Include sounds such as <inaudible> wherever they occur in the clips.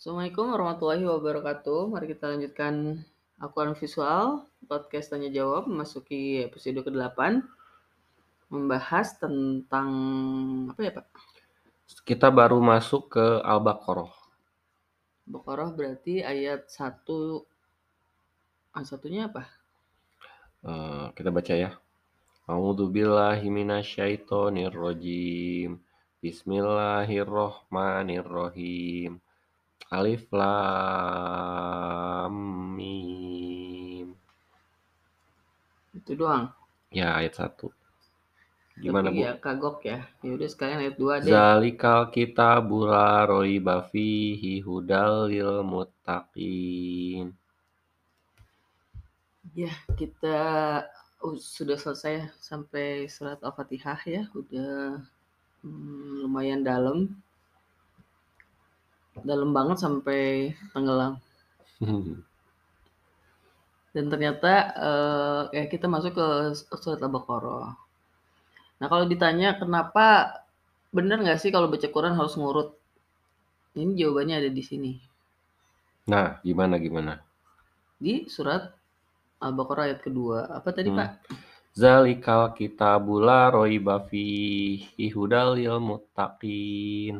Assalamualaikum warahmatullahi wabarakatuh. Mari kita lanjutkan Akuan Visual, podcast tanya jawab, memasuki episode ke-8. Membahas tentang apa ya Pak? Kita baru masuk ke Al-Baqarah. Baqarah berarti ayat 1 ah, satunya apa? Eh, kita baca ya. A'udzu billahi minasyaitonir rajim. Bismillahirrahmanirrahim. Alif lam mim. Itu doang. Ya, ayat 1. Gimana, Tapi Bu? ya kagok ya. Ya udah sekalian ayat 2 deh. Zalikal kitabul la raiba fihi hudal lil muttaqin. Ya, kita uh, sudah selesai sampai surat Al-Fatihah ya. Udah hmm, lumayan dalam. Dalam banget sampai tenggelam. <laughs> Dan ternyata eh, ya kita masuk ke surat Al-Baqarah. Nah kalau ditanya kenapa benar nggak sih kalau baca Quran harus ngurut? Ini jawabannya ada di sini. Nah, gimana gimana? Di surat Al-Baqarah ayat kedua. Apa tadi Hmm. Pak? Zalikal kitabul la raiba fihi hudal lil muttaqin.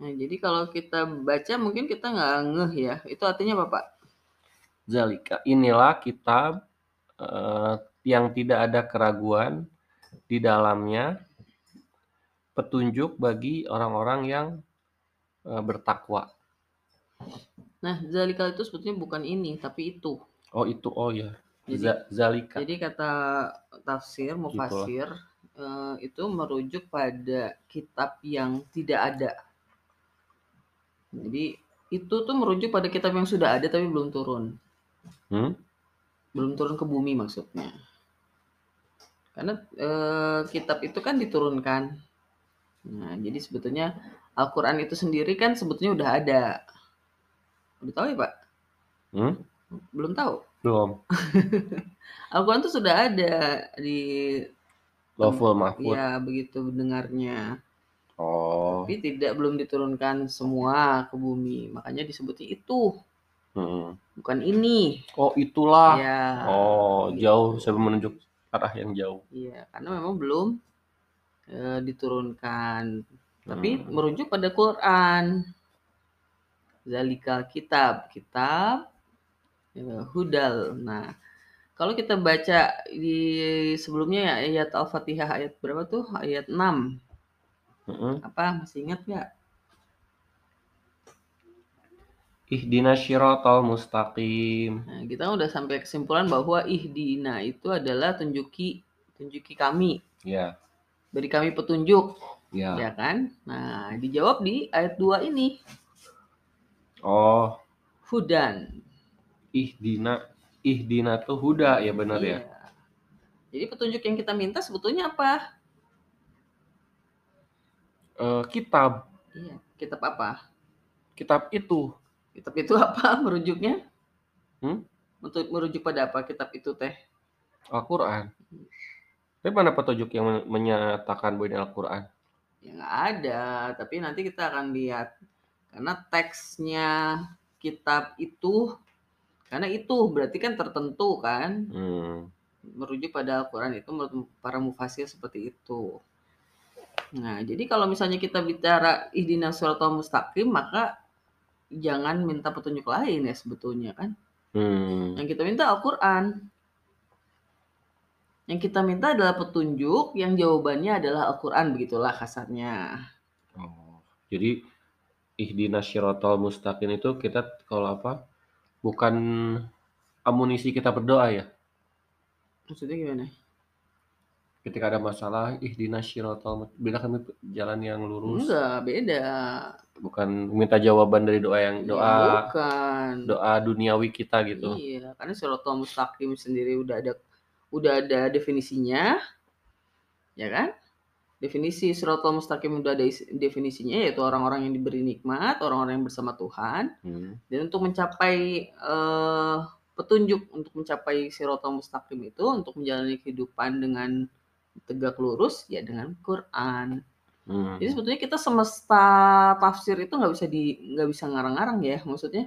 Nah jadi kalau kita baca mungkin kita nggak ngeh ya. Itu artinya apa Pak? Zalika inilah kitab eh, yang tidak ada keraguan di dalamnya petunjuk bagi orang-orang yang eh, bertakwa. Nah zalikal itu sebetulnya bukan ini tapi itu. Oh itu oh ya. Jadi- Za- Zalika. Jadi kata tafsir, mufasir eh, itu merujuk pada kitab yang tidak ada. Jadi itu tuh merujuk pada kitab yang sudah ada tapi belum turun, Hmm? belum turun ke bumi maksudnya. Karena eh, kitab itu kan diturunkan. Nah, jadi sebetulnya Al-Quran itu sendiri kan sebetulnya udah ada. Udah tahu ya Pak? Hmm? Belum tahu. Belum. <laughs> Al-Quran itu sudah ada di Lawful Mahfud. ya begitu dengarnya. Oh. tapi tidak belum diturunkan semua ke bumi makanya disebutnya itu Hmm. bukan ini Oh itulah. ya Oh gitu. jauh sebelum menunjuk arah yang jauh. iya karena memang belum eh, diturunkan tapi Hmm. merujuk pada Quran Zalikal kitab kitab ya, hudal nah kalau kita baca di sebelumnya ya ayat Al-Fatihah ayat berapa tuh ayat 6 Hmm. apa masih ingat nggak Ihdina syiratal mustaqim. Nah, kita udah sampai kesimpulan bahwa ihdina itu adalah tunjuki tunjuki kami, Ya. beri kami petunjuk, Ya. ya kan? Nah, dijawab di ayat 2 ini, Oh, hudan. ihdina ihdina tuh huda ya benar ya. Iya. Jadi petunjuk yang kita minta sebetulnya apa? Eh, kitab Iya, kitab apa? kitab itu Kitab itu apa <laughs> merujuknya? Hmm? Untuk merujuk pada apa kitab itu teh? Al-Quran. Tapi mana petunjuk yang men- menyatakan bahwa ini Al-Quran? Ya nggak ada, tapi nanti kita akan lihat karena teksnya kitab itu karena itu berarti kan tertentu kan Hmm. merujuk pada Al-Quran itu menurut para mufasir seperti itu. Nah, jadi kalau misalnya kita bicara ihdina siratal mustaqim maka jangan minta petunjuk lain ya sebetulnya kan. Hmm. Yang kita minta Al-Quran. Yang kita minta adalah petunjuk yang jawabannya adalah Al-Quran begitulah kasarnya. Oh, jadi ihdina syiratal mustaqim itu kita kalau apa? Bukan amunisi kita berdoa ya. Maksudnya gimana? Ketika ada masalah, ihdina syiratal mustaqim. Bila kami jalan yang lurus, Enggak, beda. bukan minta jawaban dari doa yang Ya, doa bukan. doa duniawi kita gitu. Iya, karena siratal mustaqim sendiri udah ada udah ada definisinya. Ya kan? Definisi siratal mustaqim udah ada is- definisinya yaitu orang-orang yang diberi nikmat, orang-orang yang bersama Tuhan Hmm. dan untuk mencapai eh, petunjuk untuk mencapai siratal mustaqim itu untuk menjalani kehidupan dengan tegak lurus ya dengan Quran. Hmm. Jadi sebetulnya kita semesta tafsir itu nggak bisa di nggak bisa ngarang-ngarang ya. Maksudnya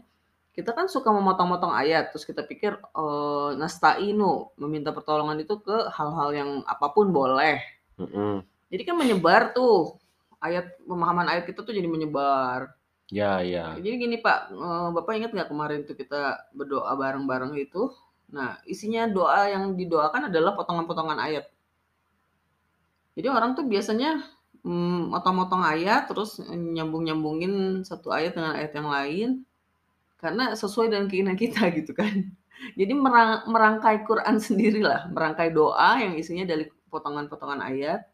kita kan suka memotong-motong ayat terus kita pikir eh, nasta'inu meminta pertolongan itu ke hal-hal yang apa pun boleh. Mm-mm. Jadi kan menyebar tuh ayat pemahaman ayat kita tuh jadi menyebar. Ya, ya. Jadi gini Pak, eh, Bapak ingat nggak kemarin tuh kita berdoa bareng-bareng itu? Nah, isinya doa yang didoakan adalah potongan-potongan ayat. Jadi orang tuh biasanya mm, motong-motong ayat terus nyambung-nyambungin satu ayat dengan ayat yang lain karena sesuai dengan keinginan kita <laughs> gitu kan. Jadi merang- merangkai Quran sendirilah, merangkai doa yang isinya dari potongan-potongan ayat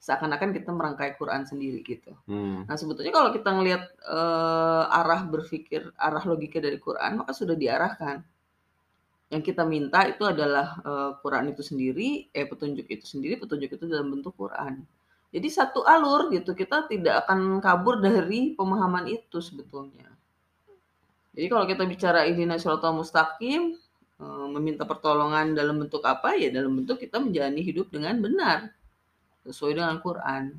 seakan-akan kita merangkai Quran sendiri gitu. Hmm. Nah, sebetulnya kalau kita ngelihat eh, arah berpikir, arah logika dari Quran, maka sudah diarahkan. Yang kita minta itu adalah eh, Quran itu sendiri, eh petunjuk itu sendiri, petunjuk itu dalam bentuk Quran. Jadi satu alur gitu, kita tidak akan kabur dari pemahaman itu sebetulnya. Jadi kalau kita bicara ihdinas siratal mustaqim, eh, meminta pertolongan dalam bentuk apa? Ya dalam bentuk kita menjalani hidup dengan benar sesuai dengan Quran.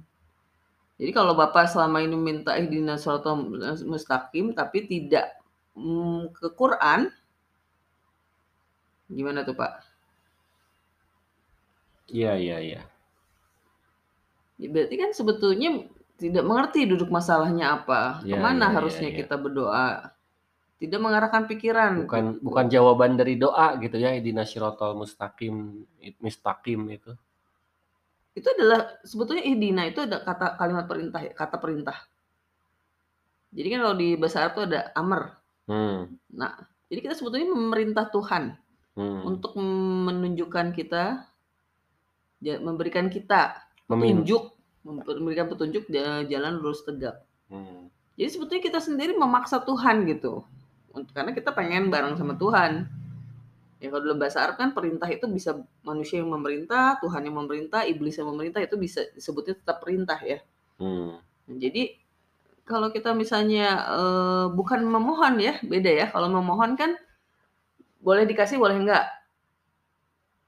Jadi kalau Bapak selama ini minta ihdinas siratal mustaqim tapi tidak mm, ke Quran, gimana tuh Pak? Iya, iya, iya. Ya, berarti kan sebetulnya tidak mengerti duduk masalahnya apa, Ya, ke mana ya, harusnya ya, ya. kita berdoa, tidak mengarahkan pikiran. Bukan bukan jawaban dari doa gitu ya, ihdinas siratal mustaqim, mustaqim itu. Itu adalah sebetulnya ihdina itu ada kata kalimat perintah, kata perintah. Jadi kan kalau di bahasa Arab itu ada amr. Hmm. Nah, jadi kita sebetulnya memerintah Tuhan Hmm. untuk menunjukkan kita, memberikan kita Memin- petunjuk, memberikan petunjuk ja- jalan lurus tegak. Hmm. Jadi sebetulnya kita sendiri memaksa Tuhan gitu, karena kita pengen bareng sama Tuhan. Ya kalau dalam bahasa Arab kan perintah itu bisa manusia yang memerintah, Tuhan yang memerintah, iblis yang memerintah itu bisa disebutnya tetap perintah ya. Hmm. Nah, Jadi kalau kita misalnya eh, bukan memohon ya, beda ya. Kalau memohon kan boleh dikasih, boleh enggak.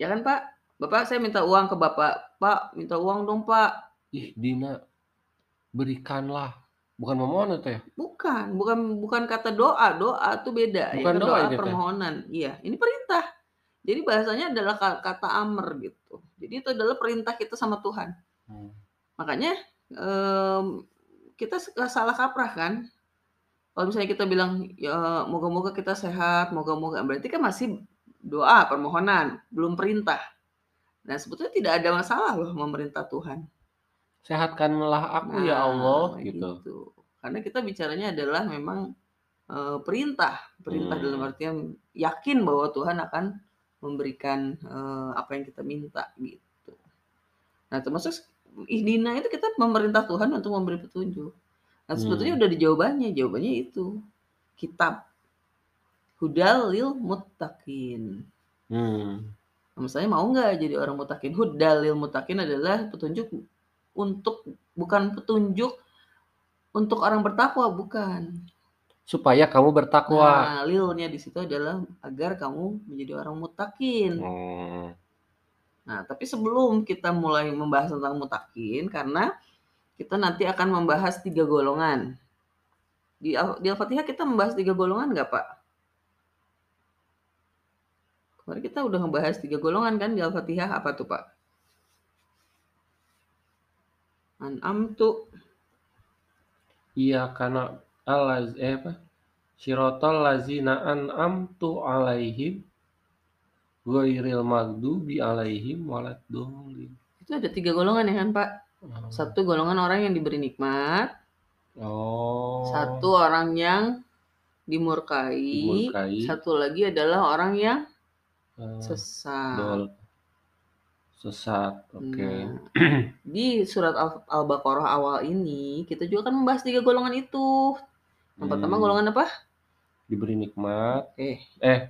Ya kan Pak? Bapak saya minta uang ke Bapak. Pak, minta uang dong Pak. Ih, Dina, berikanlah. Bukan memohon itu ya? Bukan, bukan bukan kata doa. Doa tuh beda. Bukan ya, doa doa itu, Teh. permohonan. Iya, ini perintah. Jadi bahasanya adalah ka- kata amr gitu. Jadi itu adalah perintah kita sama Tuhan. Hmm. Makanya em, kita salah kaprah kan. Kalau misalnya kita bilang ya moga-moga kita sehat, moga-moga berarti kan masih doa permohonan, belum perintah. Nah sebetulnya tidak ada masalah loh memerintah Tuhan. Sehatkanlah aku ya Nah, Allah gitu. Karena kita bicaranya adalah memang eh, perintah, perintah Hmm. dalam artian yakin bahwa Tuhan akan memberikan eh, apa yang kita minta gitu. Nah termasuk ihdina itu kita memerintah Tuhan untuk memberi petunjuk. Nah sebetulnya Hmm. udah di jawabannya, jawabannya itu kitab hudal lil muttaqin. Hmm. Nah, misalnya mau nggak jadi orang mutakin? Hudal lil muttaqin adalah petunjuk untuk bukan petunjuk untuk orang bertakwa, bukan. Supaya kamu bertakwa. Nah, lilnya di situ adalah agar kamu menjadi orang mutakin. Hmm. Nah, tapi sebelum kita mulai membahas tentang mutakin, karena kita nanti akan membahas tiga golongan. Di, di Al-Fatihah kita membahas tiga golongan nggak, Pak? Kemarin kita udah ngebahas tiga golongan kan di Al-Fatihah. Apa tuh, Pak? An'amtu, Iya karena alaz eh apa? Sirotol lazina an'amtu alaihim ghairil maghdubi alaihim waladdallin. itu ada tiga golongan ya kan, Pak? Satu golongan orang yang diberi nikmat, Oh. satu orang yang dimurkai, Dimurkai. satu lagi adalah orang yang eh, sesat. dol sesat. Oke. Nah, <clears throat> di surat Al- Al-Baqarah awal ini kita juga kan membahas tiga golongan itu. Yang pertama Hmm. golongan apa? Diberi nikmat, Eh, <laughs> eh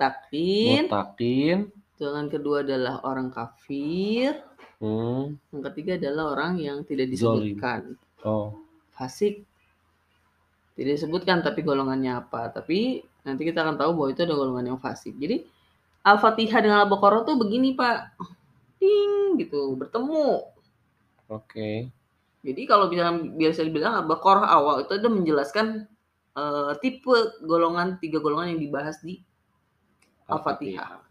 takin. mutakin, Golongan kedua adalah orang kafir. Hmm, Yang ketiga adalah orang yang tidak Zolim. disebutkan. oh, Fasik. Tidak disebutkan tapi golongannya apa. Tapi nanti kita akan tahu bahwa itu ada golongan yang fasik. Jadi Al-Fatihah dengan Al-Baqarah tuh begini Pak. Ding gitu, bertemu. Oke. Jadi kalau misalnya biasa dibilang Al-Baqarah awal itu ada menjelaskan uh, tipe golongan tiga golongan yang dibahas di Al-Fatihah.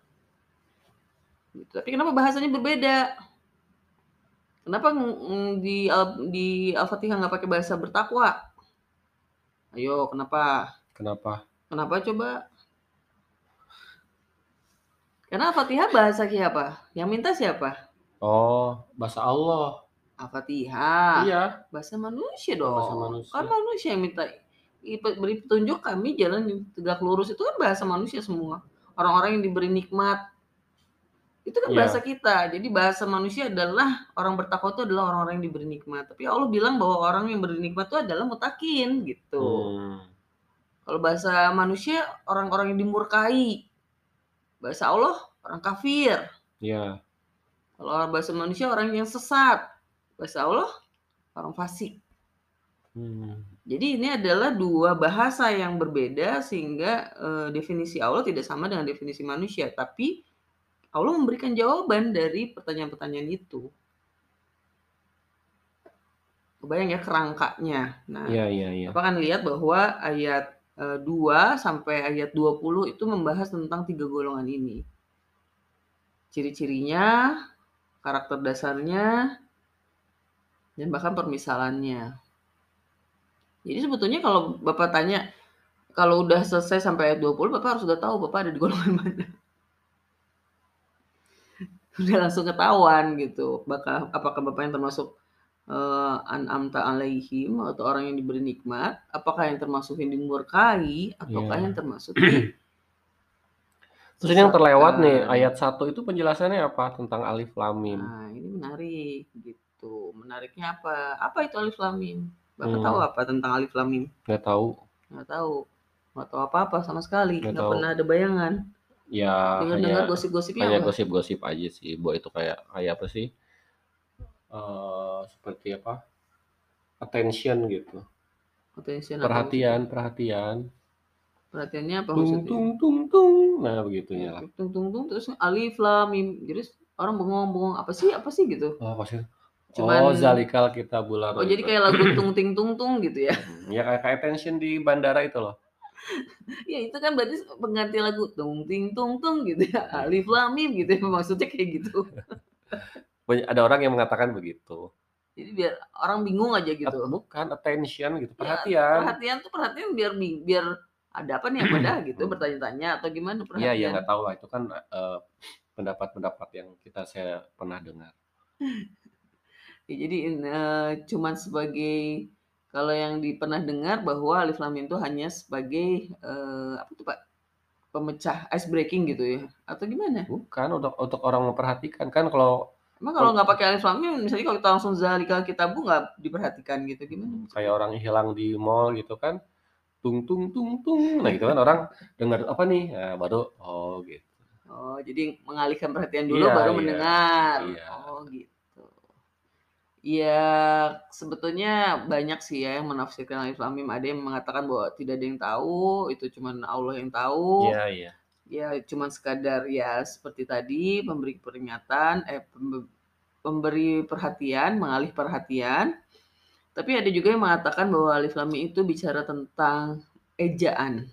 Gitu. Tapi kenapa bahasanya berbeda? Kenapa di di Al-Fatihah nggak pakai bahasa bertakwa? Ayo, kenapa? Kenapa? Kenapa coba? Karena Al-Fatihah bahasa siapa? Yang minta siapa? Oh, bahasa Allah. Al-Fatihah. Iya. Bahasa manusia dong. Bahasa manusia. Kan manusia yang minta beri petunjuk kami jalan yang tegak lurus itu kan bahasa manusia semua. Orang-orang yang diberi nikmat. Itu kan Iya. bahasa kita. Jadi bahasa manusia adalah orang bertakwa itu adalah orang-orang yang diberi nikmat. Tapi Allah bilang bahwa orang yang beri nikmat itu adalah mutakin gitu. Hmm. Kalau bahasa manusia orang-orang yang dimurkai. Bahasa Allah orang kafir. Iya. Kalau bahasa manusia orang yang sesat. Bahasa Allah orang fasik. Hmm. Jadi ini adalah dua bahasa yang berbeda sehingga eh, definisi Allah tidak sama dengan definisi manusia, tapi Allah memberikan jawaban dari pertanyaan-pertanyaan itu. Kebayang ya kerangkanya. Nah, Iya, iya, iya. Bapak kan lihat bahwa ayat eh, 2 sampai ayat 20 itu membahas tentang tiga golongan ini. Ciri-cirinya, karakter dasarnya, dan bahkan permisalannya. Jadi sebetulnya kalau Bapak tanya, kalau udah selesai sampai ayat 20, Bapak harus sudah tahu Bapak ada di golongan <laughs> mana. Udah langsung ketahuan gitu. Bakal, apakah Bapak yang termasuk uh, an'amta alaihim atau orang yang diberi nikmat, apakah yang termasuk yang dimurkai ataukah Iya. yang termasuk <clears throat> di Terus ini yang terlewat nih, ayat 1 itu penjelasannya apa tentang alif lam mim? Nah, ini menarik gitu. Menariknya apa? Apa itu alif lam mim? Bapak Hmm. tahu apa tentang alif lam mim? Nggak tahu. Nggak tahu. Nggak tahu apa-apa sama sekali. Nggak tahu. pernah ada bayangan. Ya, Dengar-dengar hanya gosip-gosipnya hanya gosip-gosip aja sih. Bahwa itu kayak kayak apa sih? Eh, seperti apa? Attention gitu. Attention apa Perhatian, perhatian. Perhatiannya apa Tung maksudnya? tung tung tung. Nah, begitunya lah. Tung tung tung terus alif lam mim. Jadi orang bengong-bengong apa sih? Apa sih gitu? Oh, pasti. Cuman Oh, zalikal kita bulan. oh jadi kayak lagu <clears throat> tung ting tung tung gitu ya. Ya kayak kayak attention di bandara itu loh. Ya itu kan berarti pengganti lagu tung ting tung tung gitu ya. Alif lam mim gitu ya. Maksudnya kayak gitu. <laughs> Ada orang yang mengatakan begitu. Jadi biar orang bingung aja gitu. Bukan attention gitu, Ya, perhatian. perhatian tuh perhatian biar biar ada apa nih dah <clears throat> gitu bertanya-tanya atau gimana Iya, perhatian. ya nggak tahu lah itu kan eh, pendapat-pendapat yang kita saya pernah dengar. <laughs> Ya, jadi eh, cuman sebagai kalau yang di pernah dengar bahwa alif lam mim itu hanya sebagai eh, apa tuh Pak? Pemecah ice breaking gitu ya atau gimana? Bukan untuk untuk orang memperhatikan kan kalau Emang kalau nggak pakai alif lam mim misalnya kalau kita langsung zalika kitabu nggak diperhatikan gitu gimana? kayak orang hilang di mall gitu kan, tung tung tung tung, nah gitu kan orang dengar apa nih, nah, baru oh gitu. Oh, jadi mengalihkan perhatian dulu Iya, baru iya. mendengar. Iya. Oh, gitu. Ya, sebetulnya banyak sih ya yang menafsirkan alif lam mim. Ada yang mengatakan bahwa tidak ada yang tahu, itu cuman Allah yang tahu. Iya iya. Ya, cuman sekadar ya seperti tadi memberi peringatan, eh memberi perhatian, mengalih perhatian. Tapi ada juga yang mengatakan bahwa alif lam mim itu bicara tentang ejaan.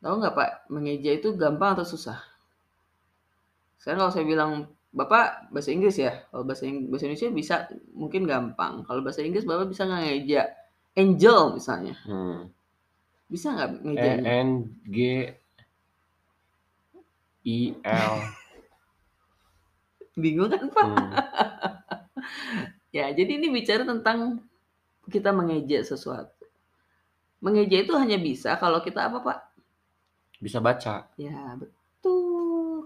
Tahu nggak Pak, mengeja itu gampang atau susah? Sekarang kalau saya bilang Bapak bahasa Inggris ya, kalau bahasa Ing- bahasa Indonesia bisa mungkin gampang. Kalau bahasa Inggris Bapak bisa nggak ngeja angel misalnya, Hmm. bisa nggak E ngejanya? N G I L. Bingung kan Pak? Hmm. <laughs> Ya, jadi ini bicara tentang kita mengeja sesuatu. Mengeja itu hanya bisa kalau kita apa Pak? Bisa baca. Ya, betul.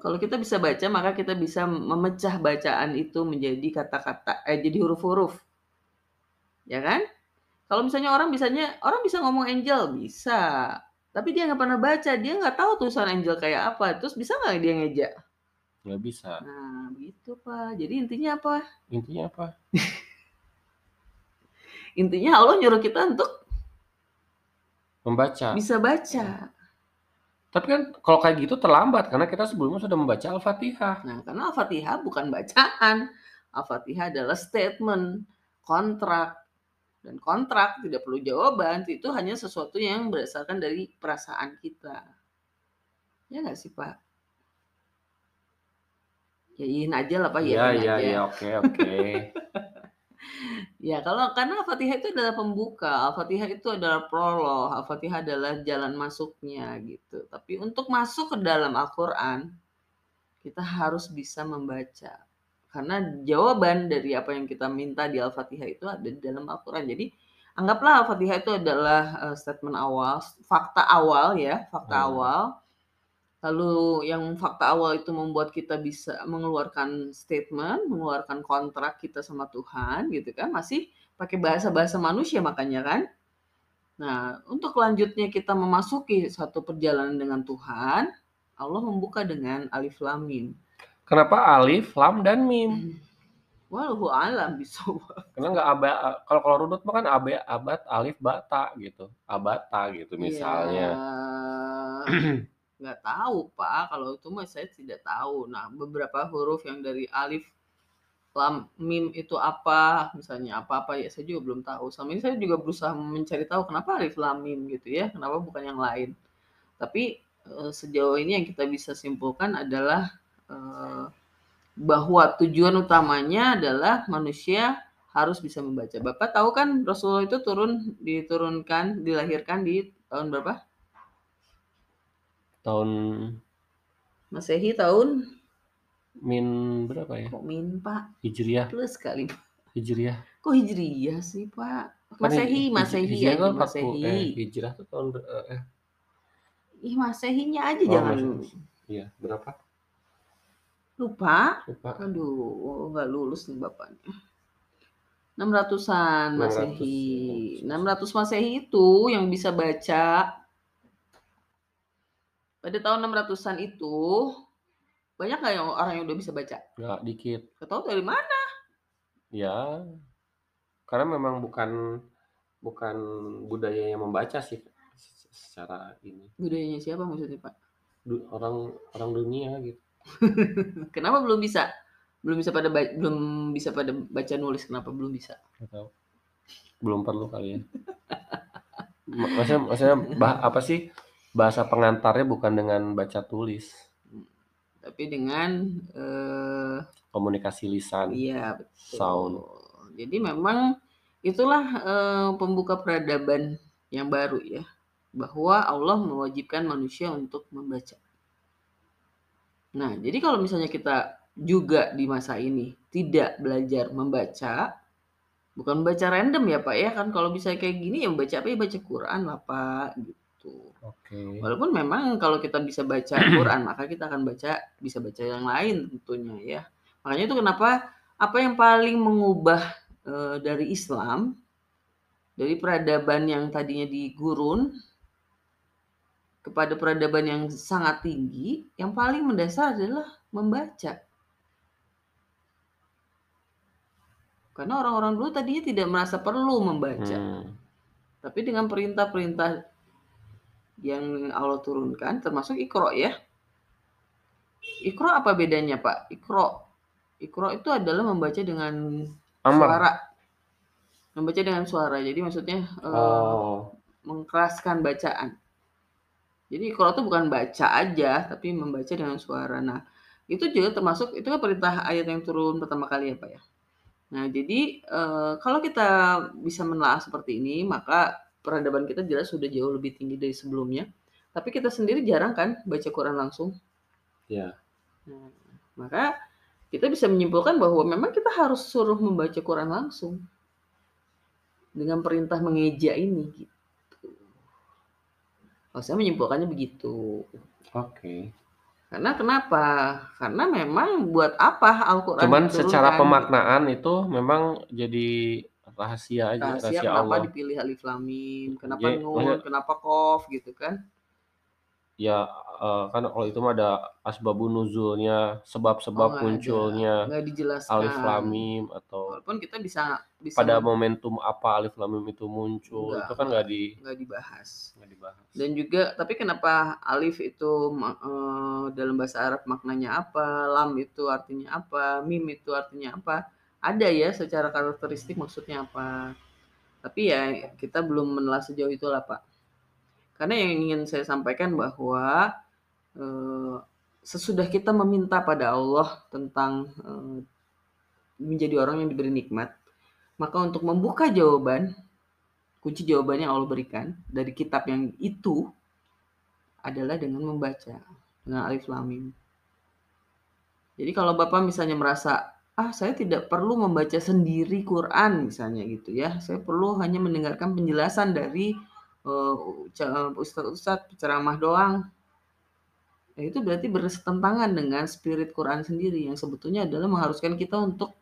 Kalau kita bisa baca, maka kita bisa memecah bacaan itu menjadi kata-kata, eh jadi huruf-huruf. Ya kan? Kalau misalnya orang bisanya, orang bisa ngomong angel, bisa. Tapi dia nggak pernah baca, dia nggak tahu tulisan angel kayak apa. Terus bisa nggak dia ngeja? Nggak bisa. Nah, begitu Pak. Jadi intinya apa? Intinya apa? <laughs> Intinya Allah nyuruh kita untuk Membaca. bisa baca. Tapi kan kalau kayak gitu terlambat karena kita sebelumnya sudah membaca Al-Fatihah. Nah, karena Al-Fatihah bukan bacaan. Al-Fatihah adalah statement, kontrak. Dan kontrak tidak perlu jawaban, itu hanya sesuatu yang berdasarkan dari perasaan kita. Ya nggak sih Pak? Ya iyain aja lah Pak, iya, aja. iya, oke, oke. <laughs> Ya kalau karena Al-Fatihah itu adalah pembuka, Al-Fatihah itu adalah prolog, Al-Fatihah adalah jalan masuknya gitu. Tapi untuk masuk ke dalam Al-Quran, kita harus bisa membaca. Karena jawaban dari apa yang kita minta di Al-Fatihah itu ada di dalam Al-Quran. Jadi anggaplah Al-Fatihah itu adalah uh, statement awal, fakta awal ya, fakta Hmm. awal. Lalu yang fakta awal itu membuat kita bisa mengeluarkan statement, mengeluarkan kontrak kita sama Tuhan gitu kan, masih pakai bahasa-bahasa manusia makanya kan. Nah, untuk lanjutnya kita memasuki satu perjalanan dengan Tuhan, Allah membuka dengan alif lam mim. Kenapa alif, lam, dan mim? Wallahu alam bisawab. Karena nggak aba, kalau kalau runut mah kan abe, abad, alif, bata gitu, abata gitu misalnya. Ya, <clears throat> nggak tahu Pak, kalau itu mah saya tidak tahu. Nah, beberapa huruf yang dari alif, lam, mim itu apa, misalnya apa-apa ya saya juga belum tahu. Sama ini saya juga berusaha mencari tahu kenapa alif, lam, mim gitu ya, kenapa bukan yang lain. Tapi eh, sejauh ini yang kita bisa simpulkan adalah eh, bahwa tujuan utamanya adalah manusia harus bisa membaca. Bapak tahu kan Rasulullah itu turun diturunkan dilahirkan di tahun berapa? Tahun Masehi tahun min berapa ya? kok min Pak? Hijriah, Plus kali. hijriah. Kok Hijriyah sih Pak? Kan Masehi, hij- Masehi hijriah aja kan 40, Masehi. eh, hijrah tuh tahun ber- eh, Ih Masehinya aja Oh, jangan iya berapa? lupa. Lupa. Aduh, nggak lulus nih bapaknya. 600-an 600, Masehi. 600 Masehi itu yang bisa baca pada tahun 600-an itu banyak nggak yang orang yang udah bisa baca? Nggak dikit. Gak tahu dari mana? Ya, karena memang bukan bukan budaya yang membaca sih secara ini Budayanya siapa maksudnya Pak? Du- orang orang dunia gitu. <laughs> Kenapa belum bisa? Belum bisa pada belum bisa pada baca nulis kenapa belum bisa? Nggak tahu. Belum perlu kali ya. <laughs> Ma- Maksudnya, maksudnya bah- apa sih bahasa pengantarnya bukan dengan baca tulis, Tapi dengan eh komunikasi lisan, iya betul. sound. Jadi memang itulah eh, pembuka peradaban yang baru ya, bahwa Allah mewajibkan manusia untuk membaca. Nah, jadi kalau misalnya kita juga di masa ini tidak belajar membaca, bukan membaca random ya Pak ya kan kalau bisa kayak gini ya membaca apa ya baca Quran lah Pak gitu. Oke. Walaupun memang kalau kita bisa baca <clears throat> Quran, maka kita akan baca bisa baca yang lain tentunya ya. Makanya itu kenapa apa yang paling mengubah eh, dari Islam dari peradaban yang tadinya di gurun kepada peradaban yang sangat tinggi, yang paling mendasar adalah membaca. Karena orang-orang dulu tadinya tidak merasa perlu membaca. Hmm. Tapi dengan perintah-perintah yang Allah turunkan, termasuk Iqra ya. Iqra apa bedanya Pak? Iqra. Iqra itu adalah membaca dengan Amar. suara. Membaca dengan suara. Jadi maksudnya eh, Oh, mengkeraskan bacaan. Jadi Iqra itu bukan baca aja, tapi membaca dengan suara. Nah, itu juga termasuk, itu kan perintah ayat yang turun pertama kali ya Pak ya. Nah, jadi eh, kalau kita bisa menelaah seperti ini, maka peradaban kita jelas sudah jauh lebih tinggi dari sebelumnya. Tapi kita sendiri jarang kan baca Quran langsung. ya. Nah, maka kita bisa menyimpulkan bahwa memang kita harus suruh membaca Quran langsung dengan perintah mengeja ini gitu. Kalau saya menyimpulkannya begitu. Oke. Karena kenapa? Karena memang buat apa Al-Quran Cuman secara pemaknaan itu memang jadi rahasia aja, rahasia rahasia kenapa Allah. dipilih alif lam mim, kenapa Jadi, nun, kenapa kof gitu kan? Ya eh, kan kalau itu mah ada asbabun nuzulnya, Oh, sebab-sebab ada. munculnya Nggak dijelaskan. alif lam mim atau Walaupun kita bisa bisa pada momentum apa alif lam mim itu muncul Nggak, itu kan nggak di nggak dibahas. nggak dibahas. Dan juga tapi kenapa alif itu eh, dalam bahasa Arab maknanya apa, lam itu artinya apa, mim itu artinya apa? Ada ya secara karakteristik maksudnya apa. Tapi ya kita belum menelah sejauh itulah Pak. Karena yang ingin saya sampaikan bahwa eh, sesudah kita meminta pada Allah tentang eh, menjadi orang yang diberi nikmat, maka untuk membuka jawaban, kunci jawabannya Allah berikan dari kitab yang itu adalah dengan membaca dengan alif lam mim. Jadi kalau Bapak misalnya merasa ah saya tidak perlu membaca sendiri Quran misalnya gitu ya. Saya perlu hanya mendengarkan penjelasan dari uh, ustadz-ustadz ceramah doang. Nah, itu berarti bersetentangan dengan spirit Quran sendiri yang sebetulnya adalah mengharuskan kita untuk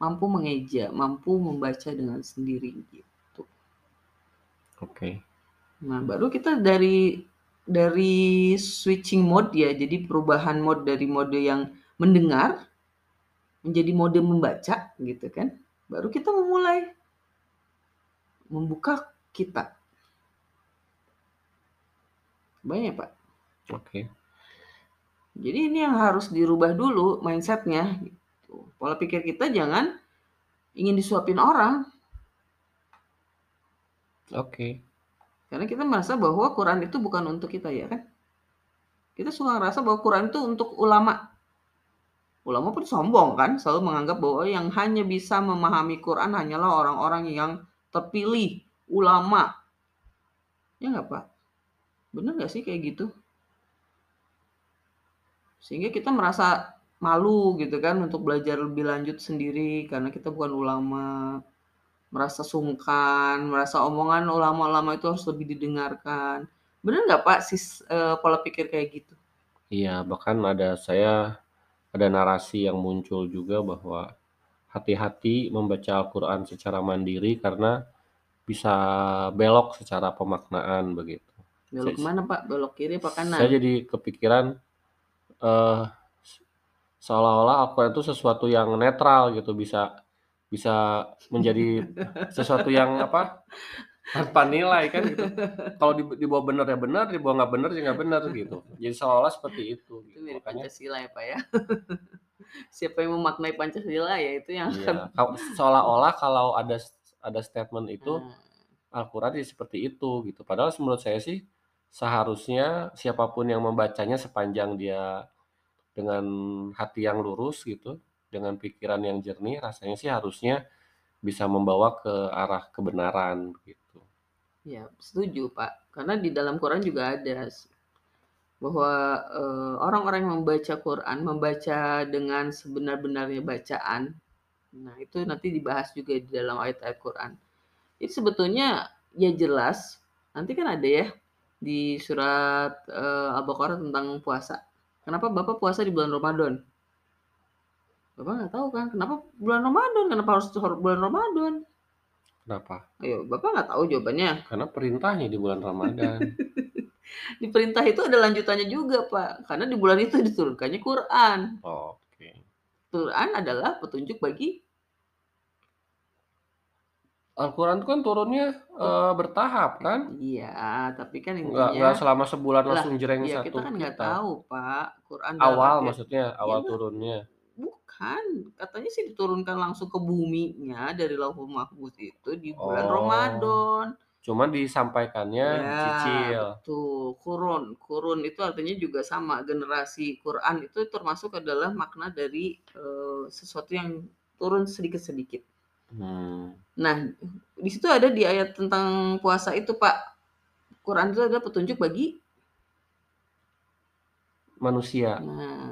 mampu mengeja, mampu membaca dengan sendiri gitu. Oke. Okay. Nah, baru kita dari dari switching mode ya, jadi perubahan mode dari mode yang mendengar menjadi mode membaca gitu kan. Baru kita memulai membuka kitab. Banyak Pak. Oke. Okay. Jadi ini yang harus dirubah dulu mindsetnya. Gitu. Pola pikir kita jangan ingin disuapin orang. Oke. Okay. Karena kita merasa bahwa Quran itu bukan untuk kita ya kan. Kita suka ngerasa bahwa Quran itu untuk ulama. Ulama pun sombong kan, selalu menganggap bahwa yang hanya bisa memahami Quran hanyalah orang-orang yang terpilih, ulama. Ya nggak Pak? Bener nggak sih kayak gitu? Sehingga kita merasa malu gitu kan untuk belajar lebih lanjut sendiri karena kita bukan ulama merasa sungkan, merasa omongan ulama-ulama itu harus lebih didengarkan. Benar nggak Pak sis uh, pola pikir kayak gitu? Iya, bahkan ada saya ada narasi yang muncul juga bahwa hati-hati membaca Al-Qur'an secara mandiri karena bisa belok secara pemaknaan begitu. Belok saya, mana Pak? Belok kiri apa kanan? Saya jadi kepikiran uh, seolah-olah Al-Qur'an itu sesuatu yang netral gitu, bisa bisa menjadi <laughs> sesuatu yang apa tanpa nilai kan gitu. Kalau dibawa benar ya benar, dibawa nggak benar ya nggak benar gitu. Jadi seolah-olah seperti itu. Itu mirip Makanya, Pancasila ya Pak ya. <laughs> Siapa yang memaknai Pancasila ya itu yang iya. seolah-olah kalau ada ada statement itu hmm. Al-Quran ya seperti itu gitu. Padahal menurut saya sih seharusnya siapa pun yang membacanya sepanjang dia dengan hati yang lurus gitu dengan pikiran yang jernih rasanya sih harusnya bisa membawa ke arah kebenaran gitu. Ya, setuju Pak. Karena di dalam Quran juga ada bahwa uh, orang-orang yang membaca Quran membaca dengan sebenar-benarnya bacaan. Nah, itu nanti dibahas juga di dalam ayat-ayat Quran. Itu sebetulnya ya jelas. Nanti kan ada ya di surat uh, Al-Baqarah tentang puasa. Kenapa Bapak puasa di bulan Ramadan? Bapak nggak tahu kan kenapa bulan Ramadan? Kenapa harus bulan Ramadan? Kenapa? Ayo, Bapak nggak tahu jawabannya. Karena perintahnya di bulan Ramadan. <laughs> di perintah itu ada lanjutannya juga, Pak. Karena di bulan itu diturunkannya Quran. Oh, Oke. Okay. Quran adalah petunjuk bagi Al-Quran kan turunnya uh, bertahap kan? Iya, tapi kan intinya nggak, nggak selama sebulan langsung jereng iya, satu. Kita kan nggak tahu, Pak. Quran awal maksudnya, awal ya, turunnya kan katanya sih diturunkan langsung ke buminya dari Lauhul Mahfuz itu di bulan oh. Ramadan. Cuman disampaikannya ya, cicil. Tuh, kurun. Kurun itu artinya juga sama generasi Quran itu termasuk adalah makna dari uh, sesuatu yang turun sedikit-sedikit. Hmm. Nah, di situ ada di ayat tentang puasa itu, Pak. Quran itu adalah petunjuk bagi manusia. Nah,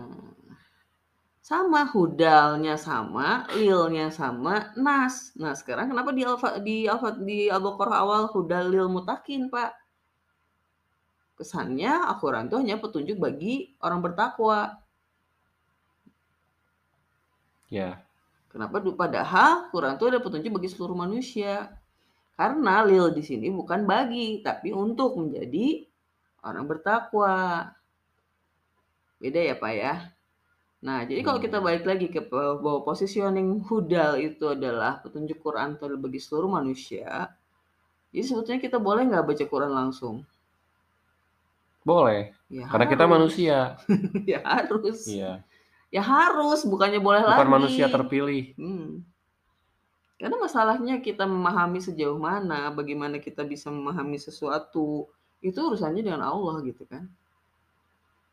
sama hudalnya sama, lilnya sama, nas. Nah, sekarang kenapa di alfa di alfa di Al-Baqarah awal hudal lil mutakin, Pak? Kesannya Al-Qur'an itu hanya petunjuk bagi orang bertakwa. Ya. Kenapa padahal Quran itu ada petunjuk bagi seluruh manusia. Karena lil di sini bukan bagi, tapi untuk menjadi orang bertakwa. Beda ya, Pak ya? Nah, jadi kalau kita hmm. balik lagi ke bahwa positioning hudal itu adalah petunjuk Quran bagi seluruh manusia, jadi sebetulnya kita boleh nggak baca Quran langsung? Boleh. Ya Karena harus. kita manusia. <laughs> ya harus. Iya. Ya harus, bukannya boleh Bukan lagi. manusia terpilih. Hmm. Karena masalahnya kita memahami sejauh mana, bagaimana kita bisa memahami sesuatu, itu urusannya dengan Allah gitu kan.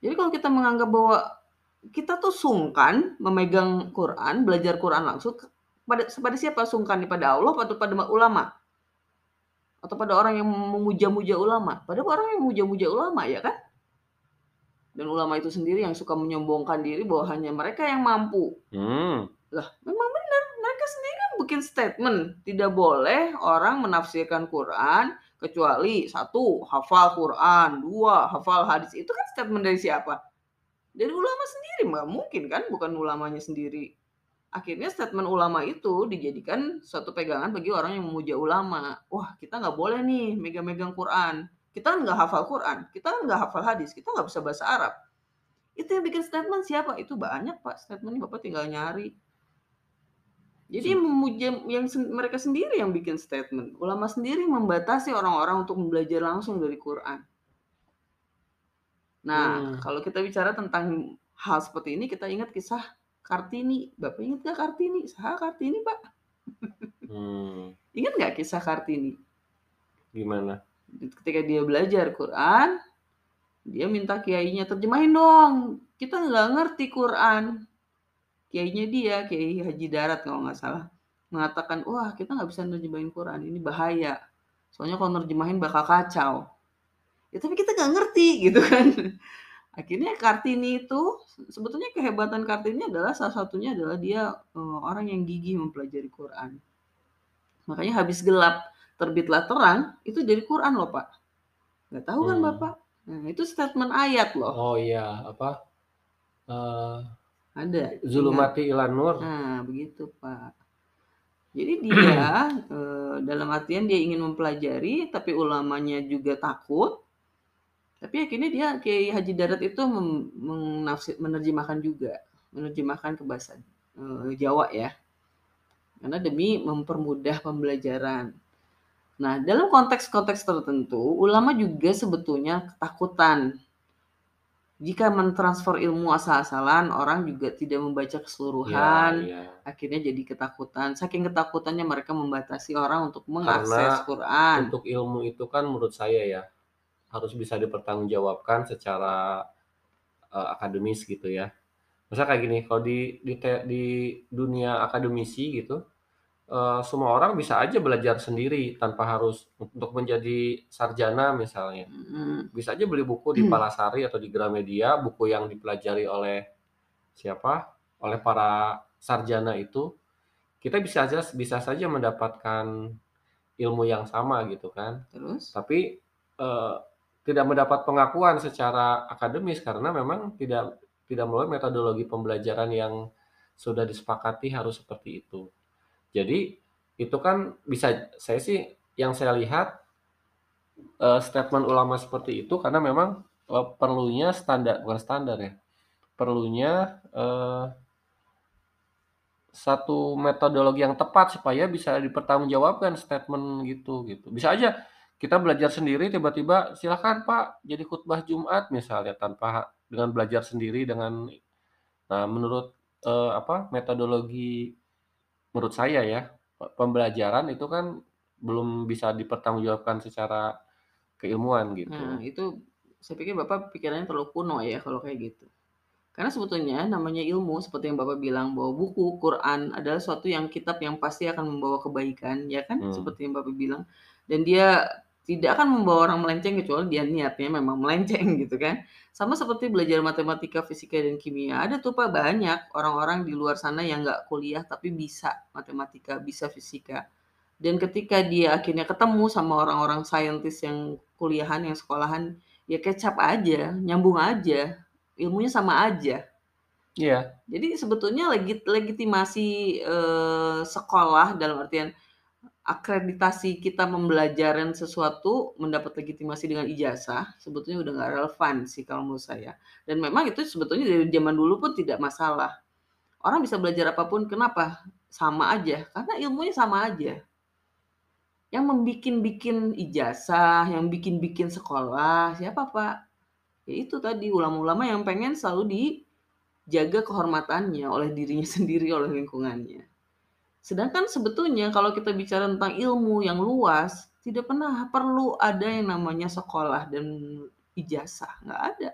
Jadi kalau kita menganggap bahwa kita tuh sungkan memegang Quran, belajar Quran langsung pada pada siapa sungkan pada Allah atau pada ulama? Atau pada orang yang memuja-muja ulama? Pada orang yang memuja-muja ulama ya kan? Dan ulama itu sendiri yang suka menyombongkan diri bahwa hanya mereka yang mampu. Hmm. Lah, memang benar. Mereka sendiri kan bikin statement. Tidak boleh orang menafsirkan Quran kecuali satu, hafal Quran. Dua, hafal hadis. Itu kan statement dari siapa? Dari ulama sendiri. Nggak mungkin kan, bukan ulamanya sendiri. Akhirnya statement ulama itu dijadikan suatu pegangan bagi orang yang memuja ulama. Wah, kita nggak boleh nih megang-megang Quran. Kita nggak hafal Quran, kita nggak hafal hadis, kita nggak bisa bahasa Arab. Itu yang bikin statement siapa? Itu banyak pak statementnya, bapak tinggal nyari. Jadi memuja yang mereka sendiri yang bikin statement. Ulama sendiri membatasi orang-orang untuk belajar langsung dari Quran. Nah, hmm. kalau kita bicara tentang hal seperti ini, kita ingat kisah Kartini. Bapak ingat gak Kartini? Sah Kartini, Pak? Hmm. Ingat nggak kisah Kartini? Gimana? ketika dia belajar Quran, dia minta kiainya terjemahin dong. Kita nggak ngerti Quran. Kiainya dia, Kiai Haji Darat kalau nggak salah, mengatakan, wah kita nggak bisa nerjemahin Quran, ini bahaya. Soalnya kalau nerjemahin bakal kacau. Ya tapi kita nggak ngerti <laughs> gitu kan. Akhirnya Kartini itu sebetulnya kehebatan Kartini adalah salah satunya adalah dia uh, orang yang gigih mempelajari Quran. Makanya habis gelap terbitlah terang itu dari Quran loh Pak. Nggak tahu kan hmm. Bapak? Nah, itu statement ayat loh. Oh iya, apa? Uh, ada. Zulumati ilan nur. Nah, begitu Pak. Jadi dia uh, <clears throat> dalam artian dia ingin mempelajari, tapi ulamanya juga takut. Tapi akhirnya dia Kiai Haji Darat itu menafsir, menerjemahkan juga, menerjemahkan ke bahasa uh, Jawa ya. Karena demi mempermudah pembelajaran. Nah, dalam konteks-konteks tertentu, ulama juga sebetulnya ketakutan. Jika mentransfer ilmu asal-asalan, orang juga tidak membaca keseluruhan, ya, ya. akhirnya jadi ketakutan. Saking ketakutannya mereka membatasi orang untuk mengakses Karena Quran. Untuk ilmu itu kan menurut saya ya harus bisa dipertanggungjawabkan secara uh, akademis gitu ya. Masa kayak gini, kalau di di, di dunia akademisi gitu, uh, semua orang bisa aja belajar sendiri tanpa harus untuk menjadi sarjana misalnya. Hmm. Bisa aja beli buku di Palasari atau di Gramedia, buku yang dipelajari oleh siapa? Oleh para sarjana itu, kita bisa aja bisa saja mendapatkan ilmu yang sama gitu kan. Terus? Tapi uh, tidak mendapat pengakuan secara akademis karena memang tidak tidak melalui metodologi pembelajaran yang sudah disepakati harus seperti itu. Jadi itu kan bisa saya sih yang saya lihat uh, statement ulama seperti itu karena memang uh, perlunya standar bukan standar ya perlunya uh, satu metodologi yang tepat supaya bisa dipertanggungjawabkan statement gitu gitu bisa aja kita belajar sendiri tiba-tiba silahkan Pak jadi khutbah Jumat misalnya tanpa dengan belajar sendiri dengan nah menurut uh, apa metodologi menurut saya ya, pembelajaran itu kan belum bisa dipertanggungjawabkan secara keilmuan gitu. Nah, itu saya pikir Bapak pikirannya terlalu kuno ya kalau kayak gitu. Karena sebetulnya namanya ilmu seperti yang Bapak bilang bahwa buku Quran adalah suatu yang kitab yang pasti akan membawa kebaikan, ya kan? Hmm. Seperti yang Bapak bilang. Dan dia tidak akan membawa orang melenceng kecuali dia niatnya memang melenceng <laughs> gitu kan. Sama seperti belajar matematika, fisika, dan kimia. Ada tuh Pak banyak orang-orang di luar sana yang nggak kuliah tapi bisa matematika, bisa fisika. Dan ketika dia akhirnya ketemu sama orang-orang saintis yang kuliahan, yang sekolahan, ya kecap aja, nyambung aja, ilmunya sama aja. Iya. Yeah. Jadi sebetulnya legit legitimasi eh, sekolah dalam artian akreditasi kita membelajaran sesuatu mendapat legitimasi dengan ijazah sebetulnya udah nggak relevan sih kalau menurut saya. Dan memang itu sebetulnya dari zaman dulu pun tidak masalah. Orang bisa belajar apa pun kenapa? Sama aja karena ilmunya sama aja. Yang membikin-bikin ijazah yang bikin-bikin sekolah siapa pak? Ya itu tadi ulama-ulama yang pengen selalu dijaga kehormatannya oleh dirinya <laughs> sendiri oleh lingkungannya Sedangkan sebetulnya kalau kita bicara tentang ilmu yang luas, tidak pernah perlu ada yang namanya sekolah dan ijazah, nggak ada.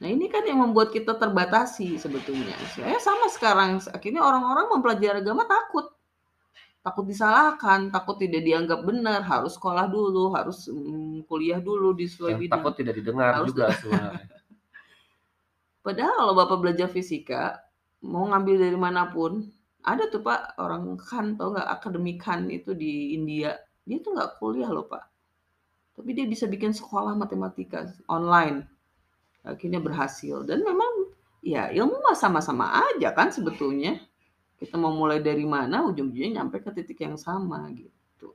Nah ini kan yang membuat kita terbatasi sebetulnya. Saya sama sekarang, akhirnya orang-orang mempelajari agama takut. Takut disalahkan, takut tidak dianggap benar, harus sekolah dulu, harus mm, kuliah dulu di sesuai bidang. Takut tidak didengar harus juga <laughs> sebenarnya. Padahal kalau Bapak belajar fisika, mau ngambil dari mana pun, ada tuh Pak, orang kan tau nggak akademikan itu di India, dia tuh nggak kuliah loh Pak. Tapi dia bisa bikin sekolah matematika online. Akhirnya berhasil. Dan memang ya ilmu mah sama-sama aja kan sebetulnya. Kita mau mulai dari mana, ujung-ujungnya nyampe ke titik yang sama gitu.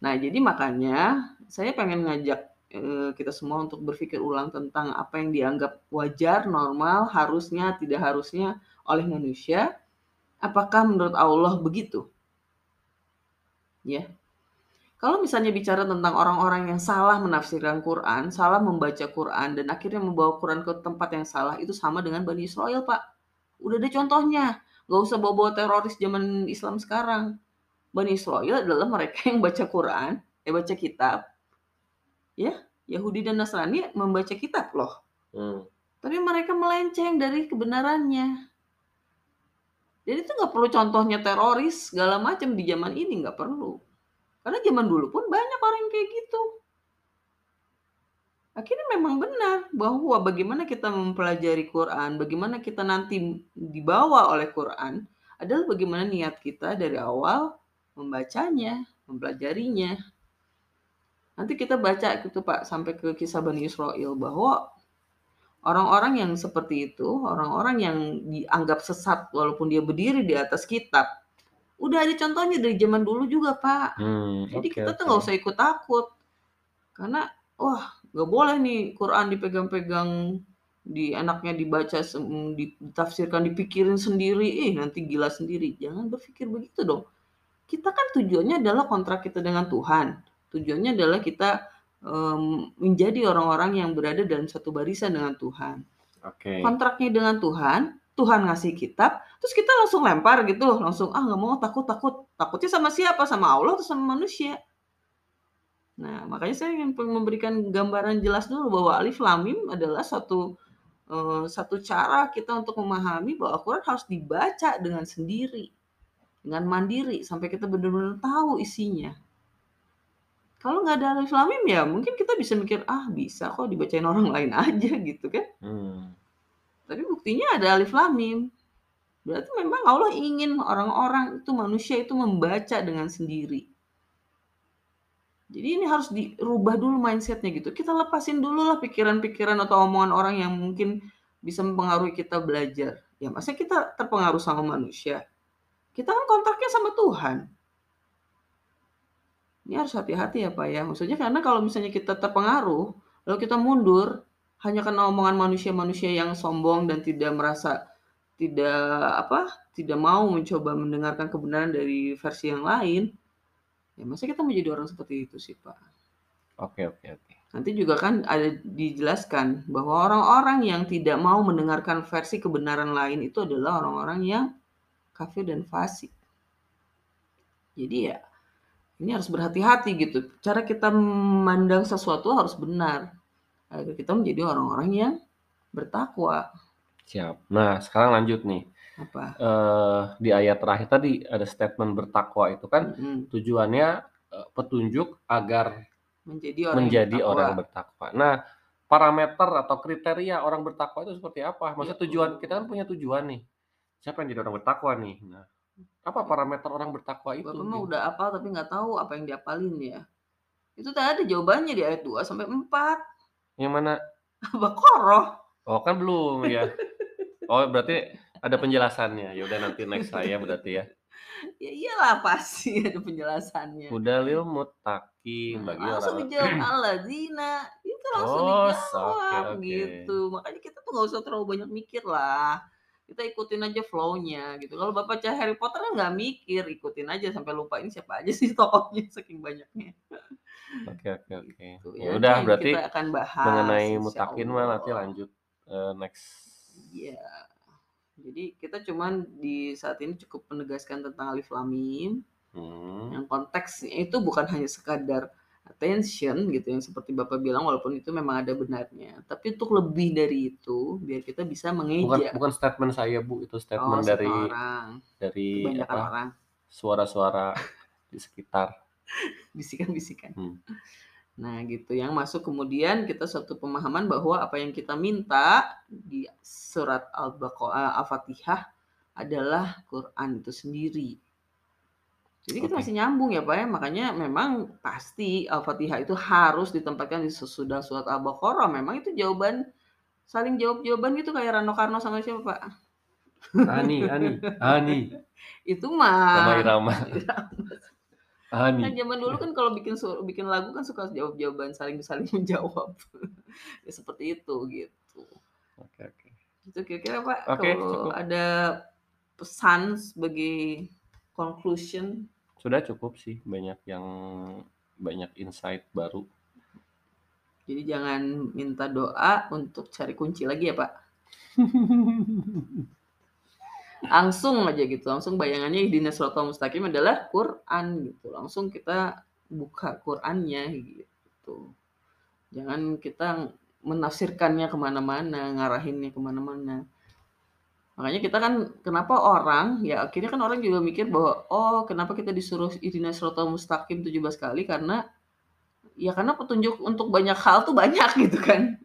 Nah jadi makanya saya pengen ngajak eh, kita semua untuk berpikir ulang tentang apa yang dianggap wajar, normal, harusnya, tidak harusnya oleh manusia Apakah menurut Allah begitu? Ya. Kalau misalnya bicara tentang orang-orang yang salah menafsirkan Quran, salah membaca Quran, dan akhirnya membawa Quran ke tempat yang salah, itu sama dengan Bani Israel, Pak. Udah ada contohnya. Gak usah bawa-bawa teroris zaman Islam sekarang. Bani Israel adalah mereka yang baca Quran, eh baca kitab. Ya, Yahudi dan Nasrani membaca kitab loh. Hmm. Tapi mereka melenceng dari kebenarannya. Jadi itu nggak perlu contohnya teroris segala macam di zaman ini nggak perlu. Karena zaman dulu pun banyak orang yang kayak gitu. Akhirnya memang benar bahwa bagaimana kita mempelajari Quran, bagaimana kita nanti dibawa oleh Quran adalah bagaimana niat kita dari awal membacanya, mempelajarinya. Nanti kita baca gitu Pak sampai ke kisah Bani Israel bahwa Orang-orang yang seperti itu, orang-orang yang dianggap sesat walaupun dia berdiri di atas kitab, udah ada contohnya dari zaman dulu juga, Pak. Hmm, Jadi okay, kita tuh nggak usah ikut takut. Karena wah, nggak boleh nih Quran dipegang-pegang di enaknya dibaca ditafsirkan dipikirin sendiri. Eh nanti gila sendiri. Jangan berpikir begitu dong. Kita kan tujuannya adalah kontrak kita dengan Tuhan. Tujuannya adalah kita um, menjadi orang-orang yang berada dalam satu barisan dengan Tuhan. Okay. Kontraknya dengan Tuhan, Tuhan ngasih kitab, terus kita langsung lempar gitu langsung ah nggak mau takut takut, takutnya sama siapa? Sama Allah atau sama manusia? Nah makanya saya ingin memberikan gambaran jelas dulu bahwa alif lamim adalah satu uh, satu cara kita untuk memahami bahwa Al-Quran harus dibaca dengan sendiri, dengan mandiri sampai kita benar-benar tahu isinya. Kalau nggak ada alif lam mim ya mungkin kita bisa mikir, "Ah, bisa kok dibacain orang lain <laughs> aja," gitu kan. Hmm. Tapi buktinya ada alif lam mim. Berarti memang Allah ingin orang-orang itu, manusia itu membaca dengan sendiri. Jadi ini harus dirubah dulu mindsetnya gitu. Kita lepasin dulu lah pikiran-pikiran atau omongan orang yang mungkin bisa mempengaruhi kita belajar. Ya masa kita terpengaruh sama manusia? Kita kan kontraknya sama Tuhan. Ini harus hati-hati ya Pak ya. Maksudnya karena kalau misalnya kita terpengaruh, lalu kita mundur hanya karena omongan manusia-manusia yang sombong dan tidak merasa tidak apa tidak mau mencoba mendengarkan kebenaran dari versi yang lain, ya masa kita menjadi orang seperti itu sih Pak. Oke oke oke. Nanti juga kan ada dijelaskan bahwa orang-orang yang tidak mau mendengarkan versi kebenaran lain itu adalah orang-orang yang kafir dan fasik. Jadi ya ini harus berhati-hati gitu. Cara kita memandang sesuatu harus benar. Agar kita menjadi orang-orang yang bertakwa. Siap. Nah, sekarang lanjut nih. Apa? Uh, di ayat terakhir tadi ada statement bertakwa itu kan mm-hmm. tujuannya uh, petunjuk agar menjadi orang menjadi yang orang bertakwa. Nah, parameter atau kriteria orang bertakwa itu seperti apa? Maksudnya ya, tujuan kita kan punya tujuan nih. Siapa yang jadi orang bertakwa nih? Nah, apa parameter orang bertakwa itu? Bapak mah udah apa tapi nggak tahu apa yang diapalin ya. Itu tadi ada jawabannya di ayat 2 sampai 4. Yang mana? <laughs> Bakoroh. Oh kan belum ya. Oh berarti ada penjelasannya. Ya udah nanti next saya berarti ya. ya iyalah pasti <laughs> ada penjelasannya. Udah lil mutakin nah, bagi langsung orang. dijawab zina. Itu langsung oh, dijawab okay, okay. gitu. Makanya kita tuh nggak usah terlalu banyak mikir lah kita ikutin aja flow-nya gitu. Kalau Bapak baca Harry Potter kan nggak mikir, ikutin aja sampai lupa ini siapa aja sih <laughs> tokohnya saking banyaknya. Oke oke oke. Gitu, ya, udah berarti kita akan bahas mengenai mutakin mah nanti lanjut uh, next. Iya. Jadi kita cuman di saat ini cukup menegaskan tentang alif lam mim. Hmm. Yang konteksnya itu bukan hanya sekadar attention gitu yang seperti Bapak bilang walaupun itu memang ada benarnya. Tapi untuk lebih dari itu biar kita bisa Bukan mengeja. bukan statement saya, Bu, itu Oh, statement dari seseorang. dari Kebanyakan apa? orang. Suara-suara di sekitar. <laughs> Bisikan-bisikan. Hmm. Nah, gitu yang masuk kemudian kita suatu pemahaman bahwa apa yang kita minta di surat Al-Baqarah Al-Fatihah adalah Quran itu sendiri. Jadi kita Oke. masih nyambung ya Pak ya, makanya memang pasti Al-Fatihah itu harus ditempatkan di sesudah surat Al-Baqarah. Memang itu jawaban saling jawab-jawaban gitu kayak Rano Karno sama siapa Pak? Ani, <laughs> Ani, Ani. Itu Rama mah Irama. <laughs> Nah, Ani. zaman dulu kan kalau bikin bikin lagu kan suka jawab-jawaban saling saling <laughs> menjawab. ya seperti itu gitu. Oke, oke. Itu kira-kira Pak Oke, kalau cukup. ada pesan sebagai conclusion Sudah cukup sih, banyak yang banyak insight baru. Jadi jangan minta doa untuk cari kunci lagi ya Pak. <laughs> Langsung aja gitu, langsung bayangannya ihdinas siratal mustaqim adalah Quran gitu. Langsung kita buka Qurannya gitu. Jangan kita menafsirkannya ke mana-mana, ngarahinnya ke mana-mana. Makanya kita kan kenapa orang ya akhirnya kan orang juga mikir bahwa oh kenapa kita disuruh ihdinas siratal mustaqim 17 kali karena ya karena petunjuk untuk banyak hal tuh banyak <laughs> gitu kan.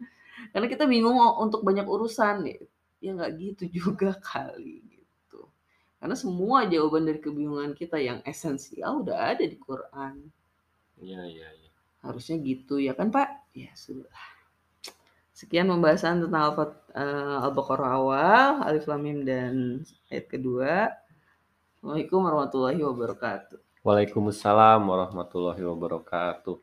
Karena kita bingung untuk banyak urusan ya. Ya nggak gitu <laughs> juga kali gitu. Karena semua jawaban dari kebingungan kita yang esensial udah ada di Quran. Iya, iya, iya. Harusnya gitu ya kan Pak? Ya sudah. Sekian pembahasan tentang Al-Fat- eh, Al-Baqarah awal, Alif Lam Mim dan ayat kedua. Assalamualaikum warahmatullahi wabarakatuh. Waalaikumsalam warahmatullahi wabarakatuh.